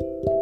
you